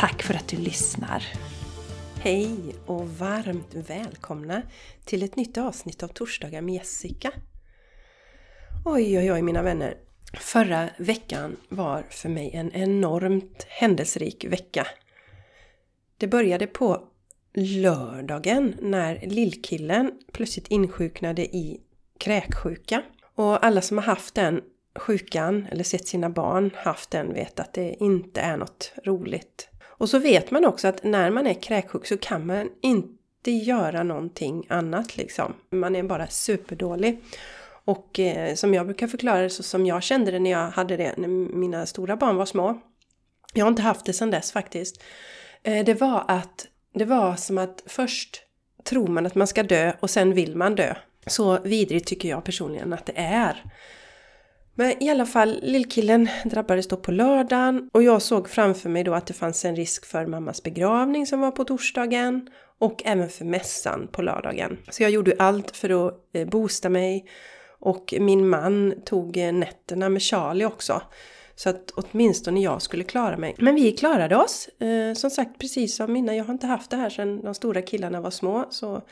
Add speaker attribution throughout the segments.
Speaker 1: Tack för att du lyssnar!
Speaker 2: Hej och varmt välkomna till ett nytt avsnitt av Torsdagar med Jessica. Oj, oj, oj mina vänner! Förra veckan var för mig en enormt händelserik vecka. Det började på lördagen när lillkillen plötsligt insjuknade i kräksjuka. Och alla som har haft den sjukan eller sett sina barn haft den vet att det inte är något roligt. Och så vet man också att när man är kräksjuk så kan man inte göra någonting annat liksom. Man är bara superdålig. Och eh, som jag brukar förklara det så som jag kände det när jag hade det när mina stora barn var små. Jag har inte haft det sedan dess faktiskt. Eh, det var att det var som att först tror man att man ska dö och sen vill man dö. Så vidrigt tycker jag personligen att det är. Men i alla fall, lillkillen drabbades då på lördagen och jag såg framför mig då att det fanns en risk för mammas begravning som var på torsdagen och även för mässan på lördagen. Så jag gjorde allt för att eh, boosta mig och min man tog eh, nätterna med Charlie också. Så att åtminstone jag skulle klara mig. Men vi klarade oss. Eh, som sagt, precis som innan, jag har inte haft det här sedan de stora killarna var små. Så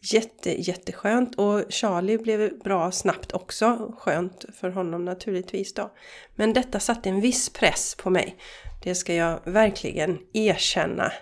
Speaker 2: Jätte, jätteskönt och Charlie blev bra snabbt också. Skönt för honom naturligtvis då. Men detta satte en viss press på mig. Det ska jag verkligen erkänna.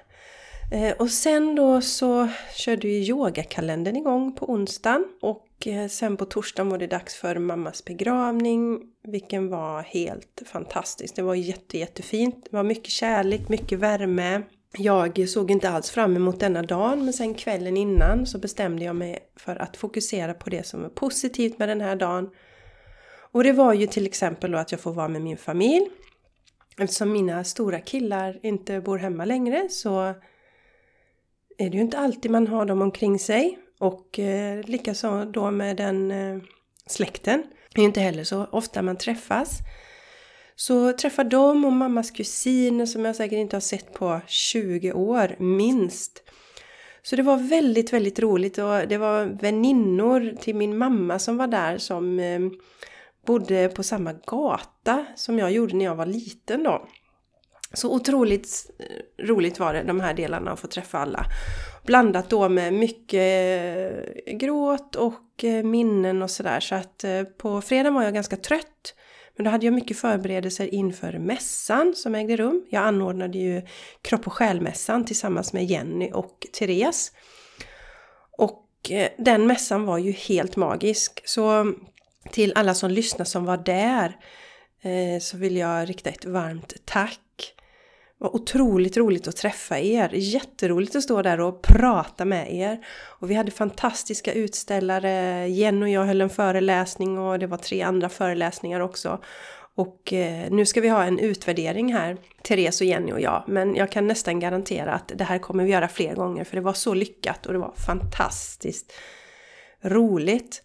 Speaker 2: Eh, och sen då så körde ju yogakalendern igång på onsdagen och eh, sen på torsdagen var det dags för mammas begravning vilken var helt fantastisk. Det var jätte, jättefint. Det var mycket kärlek, mycket värme. Jag såg inte alls fram emot denna dagen men sen kvällen innan så bestämde jag mig för att fokusera på det som är positivt med den här dagen. Och det var ju till exempel då att jag får vara med min familj. Eftersom mina stora killar inte bor hemma längre så är det ju inte alltid man har dem omkring sig. Och eh, likaså då med den eh, släkten. Det är ju inte heller så ofta man träffas. Så träffa dem och mammas kusiner som jag säkert inte har sett på 20 år minst. Så det var väldigt, väldigt roligt och det var väninnor till min mamma som var där som eh, bodde på samma gata som jag gjorde när jag var liten då. Så otroligt eh, roligt var det de här delarna att få träffa alla. Blandat då med mycket eh, gråt och minnen och sådär. Så att på fredagen var jag ganska trött. Men då hade jag mycket förberedelser inför mässan som ägde rum. Jag anordnade ju kropp och själmässan tillsammans med Jenny och Therese. Och eh, den mässan var ju helt magisk. Så till alla som lyssnar som var där eh, så vill jag rikta ett varmt tack var otroligt roligt att träffa er. Jätteroligt att stå där och prata med er. Och vi hade fantastiska utställare. Jenny och jag höll en föreläsning och det var tre andra föreläsningar också. Och eh, nu ska vi ha en utvärdering här, Therese och Jenny och jag. Men jag kan nästan garantera att det här kommer vi göra fler gånger för det var så lyckat och det var fantastiskt roligt.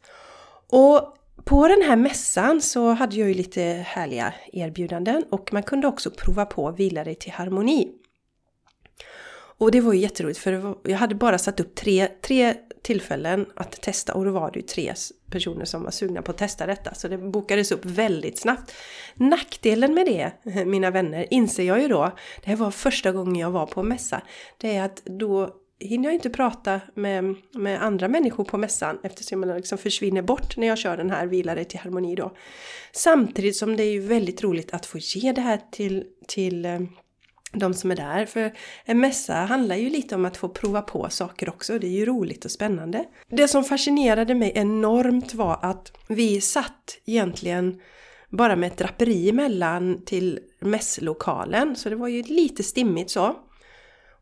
Speaker 2: Och på den här mässan så hade jag ju lite härliga erbjudanden och man kunde också prova på Vila dig till harmoni. Och det var ju jätteroligt för var, jag hade bara satt upp tre, tre tillfällen att testa och då var det ju tre personer som var sugna på att testa detta. Så det bokades upp väldigt snabbt. Nackdelen med det, mina vänner, inser jag ju då, det här var första gången jag var på mässa, det är att då hinner jag inte prata med, med andra människor på mässan eftersom jag liksom försvinner bort när jag kör den här Vila till harmoni då. Samtidigt som det är ju väldigt roligt att få ge det här till, till eh, de som är där. För en mässa handlar ju lite om att få prova på saker också. Det är ju roligt och spännande. Det som fascinerade mig enormt var att vi satt egentligen bara med ett draperi emellan till mässlokalen. Så det var ju lite stimmigt så.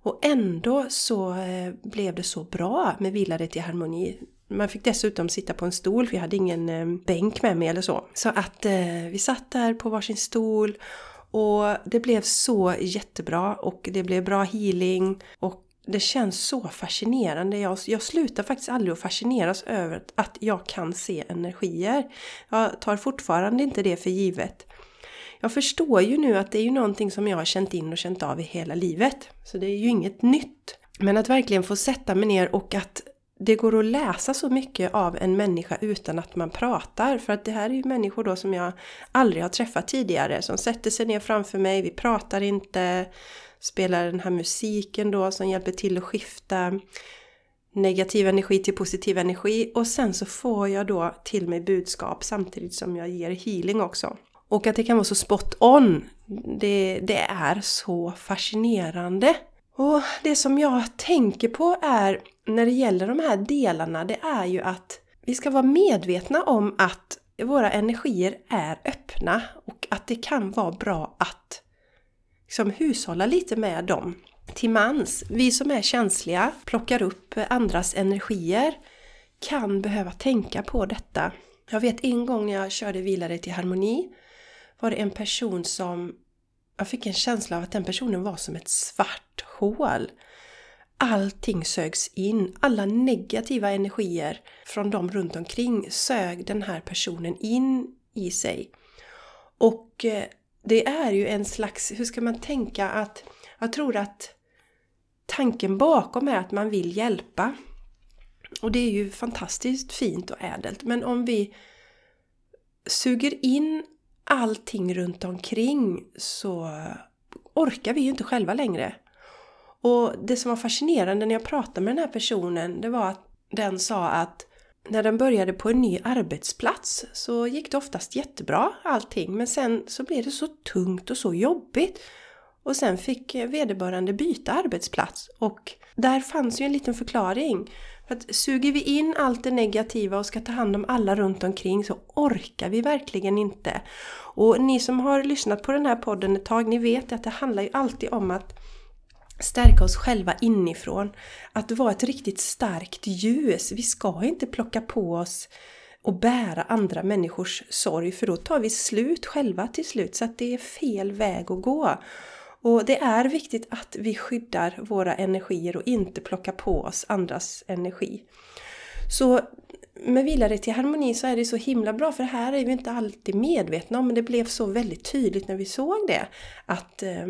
Speaker 2: Och ändå så eh, blev det så bra med Vila i harmoni. Man fick dessutom sitta på en stol, för jag hade ingen eh, bänk med mig eller så. Så att eh, vi satt där på varsin stol Och det blev så jättebra och det blev bra healing och det känns så fascinerande. Jag, jag slutar faktiskt aldrig att fascineras över att jag kan se energier. Jag tar fortfarande inte det för givet. Jag förstår ju nu att det är ju någonting som jag har känt in och känt av i hela livet. Så det är ju inget nytt. Men att verkligen få sätta mig ner och att det går att läsa så mycket av en människa utan att man pratar. För att det här är ju människor då som jag aldrig har träffat tidigare. Som sätter sig ner framför mig, vi pratar inte. Spelar den här musiken då som hjälper till att skifta negativ energi till positiv energi. Och sen så får jag då till mig budskap samtidigt som jag ger healing också. Och att det kan vara så spot on, det, det är så fascinerande. Och det som jag tänker på är när det gäller de här delarna, det är ju att vi ska vara medvetna om att våra energier är öppna och att det kan vara bra att liksom hushålla lite med dem till mans. Vi som är känsliga, plockar upp andras energier, kan behöva tänka på detta. Jag vet en gång när jag körde vilare till harmoni var det en person som jag fick en känsla av att den personen var som ett svart hål. Allting sögs in, alla negativa energier från de runt omkring sög den här personen in i sig. Och eh, det är ju en slags, hur ska man tänka att, jag tror att tanken bakom är att man vill hjälpa. Och det är ju fantastiskt fint och ädelt. Men om vi suger in allting runt omkring så orkar vi ju inte själva längre. Och det som var fascinerande när jag pratade med den här personen det var att den sa att när den började på en ny arbetsplats så gick det oftast jättebra allting men sen så blev det så tungt och så jobbigt. Och sen fick vederbörande byta arbetsplats och där fanns ju en liten förklaring. För att suger vi in allt det negativa och ska ta hand om alla runt omkring så orkar vi verkligen inte. Och ni som har lyssnat på den här podden ett tag, ni vet att det handlar ju alltid om att stärka oss själva inifrån. Att vara ett riktigt starkt ljus. Vi ska inte plocka på oss och bära andra människors sorg för då tar vi slut själva till slut så att det är fel väg att gå. Och det är viktigt att vi skyddar våra energier och inte plockar på oss andras energi. Så med vilare till harmoni så är det så himla bra för här är vi inte alltid medvetna om men det blev så väldigt tydligt när vi såg det. Att eh,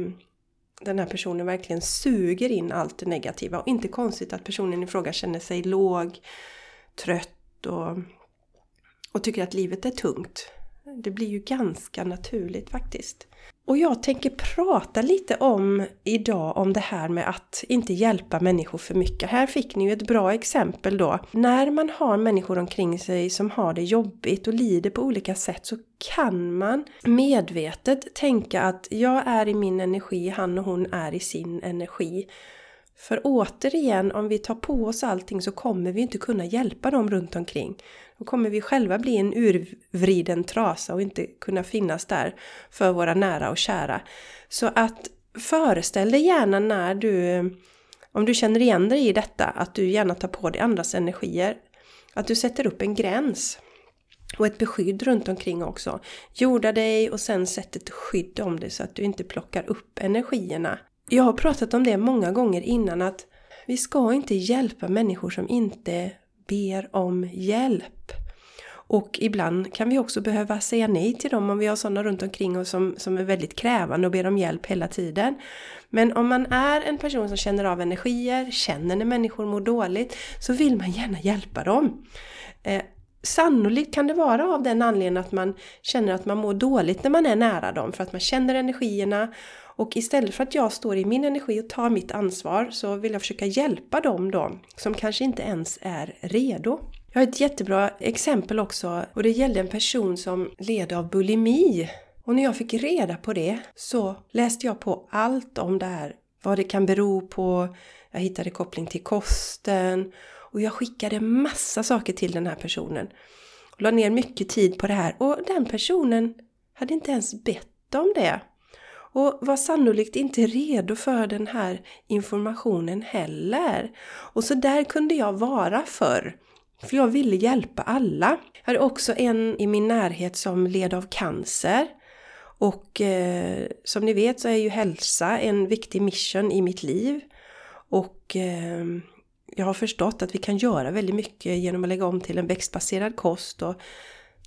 Speaker 2: den här personen verkligen suger in allt det negativa och inte konstigt att personen i fråga känner sig låg, trött och, och tycker att livet är tungt. Det blir ju ganska naturligt faktiskt. Och jag tänker prata lite om idag om det här med att inte hjälpa människor för mycket. Här fick ni ju ett bra exempel då. När man har människor omkring sig som har det jobbigt och lider på olika sätt så kan man medvetet tänka att jag är i min energi, han och hon är i sin energi. För återigen, om vi tar på oss allting så kommer vi inte kunna hjälpa dem runt omkring. Då kommer vi själva bli en urvriden trasa och inte kunna finnas där för våra nära och kära. Så att föreställ dig gärna när du, om du känner igen dig i detta, att du gärna tar på dig andras energier. Att du sätter upp en gräns. Och ett beskydd runt omkring också. Jorda dig och sen sätt ett skydd om dig så att du inte plockar upp energierna. Jag har pratat om det många gånger innan att vi ska inte hjälpa människor som inte ber om hjälp. Och ibland kan vi också behöva säga nej till dem om vi har sådana runt omkring oss som, som är väldigt krävande och ber om hjälp hela tiden. Men om man är en person som känner av energier, känner när människor mår dåligt, så vill man gärna hjälpa dem. Eh, Sannolikt kan det vara av den anledningen att man känner att man mår dåligt när man är nära dem, för att man känner energierna och istället för att jag står i min energi och tar mitt ansvar så vill jag försöka hjälpa dem då som kanske inte ens är redo. Jag har ett jättebra exempel också och det gällde en person som led av bulimi. Och när jag fick reda på det så läste jag på allt om det här. Vad det kan bero på, jag hittade koppling till kosten och jag skickade massa saker till den här personen. Och la ner mycket tid på det här och den personen hade inte ens bett om det och var sannolikt inte redo för den här informationen heller. Och så där kunde jag vara förr. För jag ville hjälpa alla. Jag hade också en i min närhet som led av cancer. Och eh, som ni vet så är ju hälsa en viktig mission i mitt liv. Och eh, jag har förstått att vi kan göra väldigt mycket genom att lägga om till en växtbaserad kost och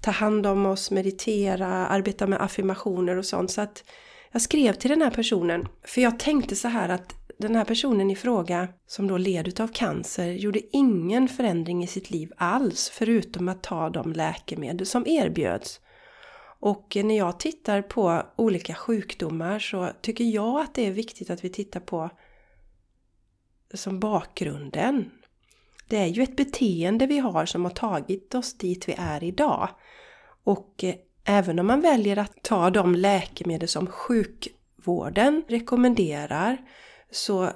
Speaker 2: ta hand om oss, meditera, arbeta med affirmationer och sånt. Så att jag skrev till den här personen, för jag tänkte så här att den här personen i fråga som då led av cancer gjorde ingen förändring i sitt liv alls förutom att ta de läkemedel som erbjöds. Och när jag tittar på olika sjukdomar så tycker jag att det är viktigt att vi tittar på som bakgrunden. Det är ju ett beteende vi har som har tagit oss dit vi är idag. Och även om man väljer att ta de läkemedel som sjukvården rekommenderar så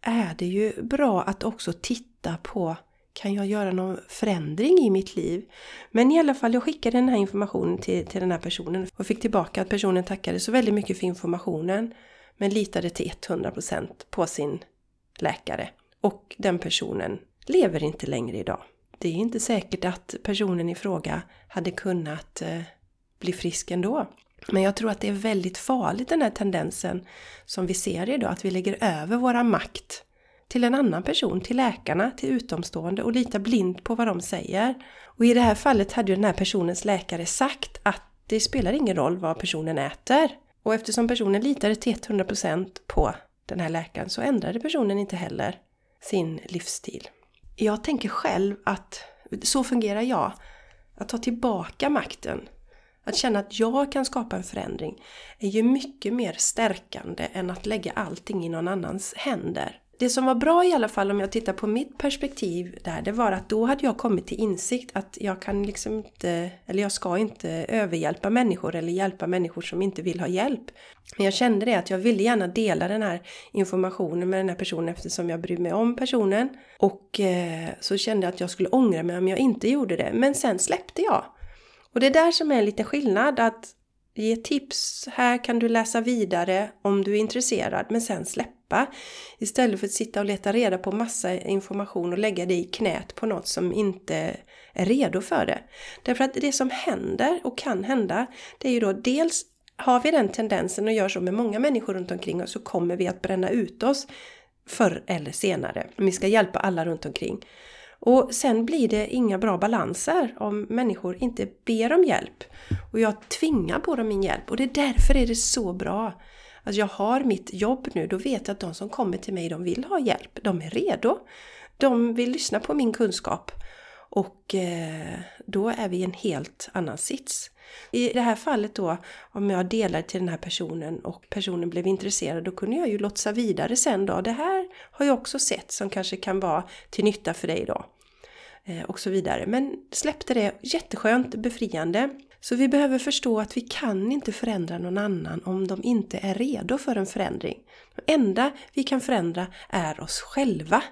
Speaker 2: är det ju bra att också titta på kan jag göra någon förändring i mitt liv? Men i alla fall, jag skickade den här informationen till, till den här personen och fick tillbaka att personen tackade så väldigt mycket för informationen men litade till 100% på sin läkare. Och den personen lever inte längre idag. Det är inte säkert att personen i fråga hade kunnat eh, bli frisk ändå. Men jag tror att det är väldigt farligt den här tendensen som vi ser idag, att vi lägger över våra makt till en annan person, till läkarna, till utomstående och litar blint på vad de säger. Och i det här fallet hade ju den här personens läkare sagt att det spelar ingen roll vad personen äter. Och eftersom personen litade till 100% på den här läkaren så ändrade personen inte heller sin livsstil. Jag tänker själv att så fungerar jag. Att ta tillbaka makten att känna att jag kan skapa en förändring är ju mycket mer stärkande än att lägga allting i någon annans händer. Det som var bra i alla fall om jag tittar på mitt perspektiv där, det var att då hade jag kommit till insikt att jag kan liksom inte, eller jag ska inte överhjälpa människor eller hjälpa människor som inte vill ha hjälp. Men jag kände det att jag ville gärna dela den här informationen med den här personen eftersom jag bryr mig om personen. Och eh, så kände jag att jag skulle ångra mig om jag inte gjorde det. Men sen släppte jag. Och det är där som är lite skillnad att ge tips, här kan du läsa vidare om du är intresserad men sen släppa. Istället för att sitta och leta reda på massa information och lägga det i knät på något som inte är redo för det. Därför att det som händer och kan hända det är ju då dels har vi den tendensen och gör så med många människor runt omkring oss så kommer vi att bränna ut oss förr eller senare. Om Vi ska hjälpa alla runt omkring. Och sen blir det inga bra balanser om människor inte ber om hjälp. Och jag tvingar på dem min hjälp och det är därför är det så bra att jag har mitt jobb nu. Då vet jag att de som kommer till mig, de vill ha hjälp. De är redo. De vill lyssna på min kunskap. Och eh, då är vi i en helt annan sits. I det här fallet då, om jag delar till den här personen och personen blev intresserad, då kunde jag ju lotsa vidare sen då. Det här har jag också sett som kanske kan vara till nytta för dig då. Eh, och så vidare. Men släppte det jätteskönt, befriande. Så vi behöver förstå att vi kan inte förändra någon annan om de inte är redo för en förändring. Det enda vi kan förändra är oss själva.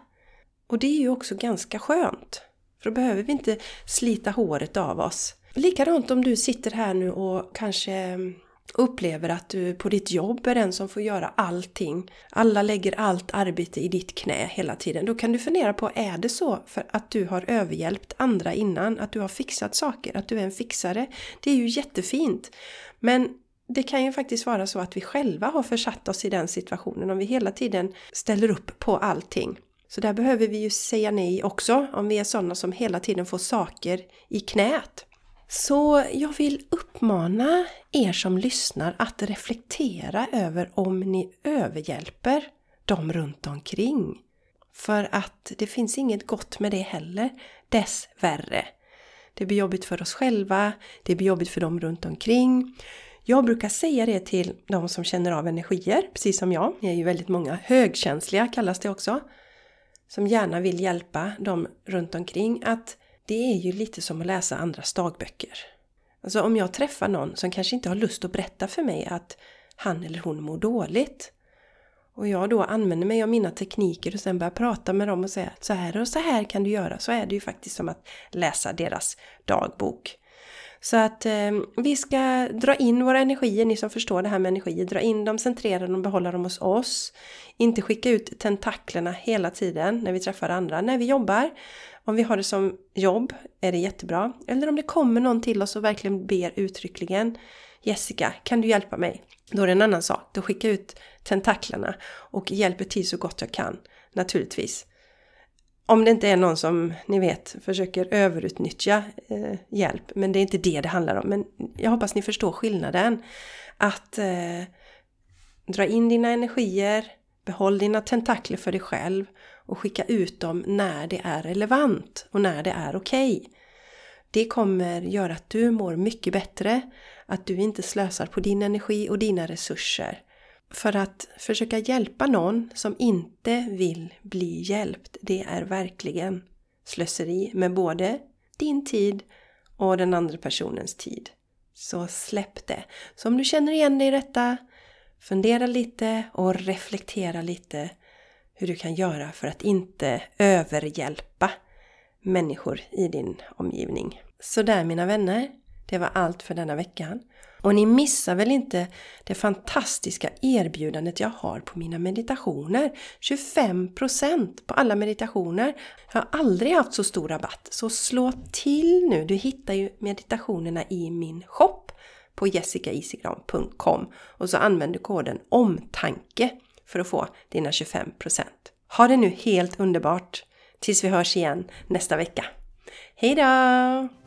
Speaker 2: Och det är ju också ganska skönt. För då behöver vi inte slita håret av oss. Likadant om du sitter här nu och kanske mm, upplever att du på ditt jobb är den som får göra allting. Alla lägger allt arbete i ditt knä hela tiden. Då kan du fundera på, är det så för att du har överhjälpt andra innan? Att du har fixat saker? Att du är en fixare? Det är ju jättefint. Men det kan ju faktiskt vara så att vi själva har försatt oss i den situationen om vi hela tiden ställer upp på allting. Så där behöver vi ju säga nej också om vi är sådana som hela tiden får saker i knät. Så jag vill uppmana er som lyssnar att reflektera över om ni överhjälper dem runt omkring. För att det finns inget gott med det heller, dessvärre. Det blir jobbigt för oss själva, det blir jobbigt för dem runt omkring. Jag brukar säga det till de som känner av energier, precis som jag. Ni är ju väldigt många högkänsliga kallas det också som gärna vill hjälpa dem runt omkring att det är ju lite som att läsa andras dagböcker. Alltså om jag träffar någon som kanske inte har lust att berätta för mig att han eller hon mår dåligt och jag då använder mig av mina tekniker och sen börjar prata med dem och säga att så här och så här kan du göra så är det ju faktiskt som att läsa deras dagbok. Så att eh, vi ska dra in våra energier, ni som förstår det här med energier, dra in dem, centrera dem, behålla dem hos oss. Inte skicka ut tentaklerna hela tiden när vi träffar andra, när vi jobbar. Om vi har det som jobb är det jättebra. Eller om det kommer någon till oss och verkligen ber uttryckligen Jessica, kan du hjälpa mig? Då är det en annan sak. Då skickar jag ut tentaklerna och hjälper till så gott jag kan, naturligtvis. Om det inte är någon som, ni vet, försöker överutnyttja eh, hjälp. Men det är inte det det handlar om. Men jag hoppas ni förstår skillnaden. Att eh, dra in dina energier, behåll dina tentakler för dig själv och skicka ut dem när det är relevant och när det är okej. Okay. Det kommer göra att du mår mycket bättre, att du inte slösar på din energi och dina resurser. För att försöka hjälpa någon som inte vill bli hjälpt, det är verkligen slöseri med både din tid och den andra personens tid. Så släpp det. Så om du känner igen dig i detta, fundera lite och reflektera lite hur du kan göra för att inte överhjälpa människor i din omgivning. Så där mina vänner, det var allt för denna veckan. Och ni missar väl inte det fantastiska erbjudandet jag har på mina meditationer. 25% på alla meditationer. Jag har aldrig haft så stor rabatt. Så slå till nu! Du hittar ju meditationerna i min shop på jessicaisigran.com och så använder du koden OMTANKE för att få dina 25%. Ha det nu helt underbart tills vi hörs igen nästa vecka. Hejdå!